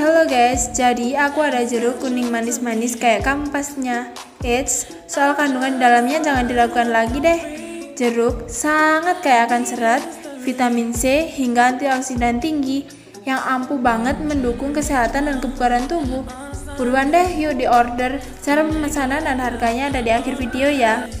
Halo guys, jadi aku ada jeruk kuning manis-manis kayak kampasnya. Eits, soal kandungan dalamnya jangan dilakukan lagi deh. Jeruk sangat kaya akan serat, vitamin C, hingga antioksidan tinggi yang ampuh banget mendukung kesehatan dan kebugaran tubuh. Buruan deh yuk di order, cara pemesanan dan harganya ada di akhir video ya.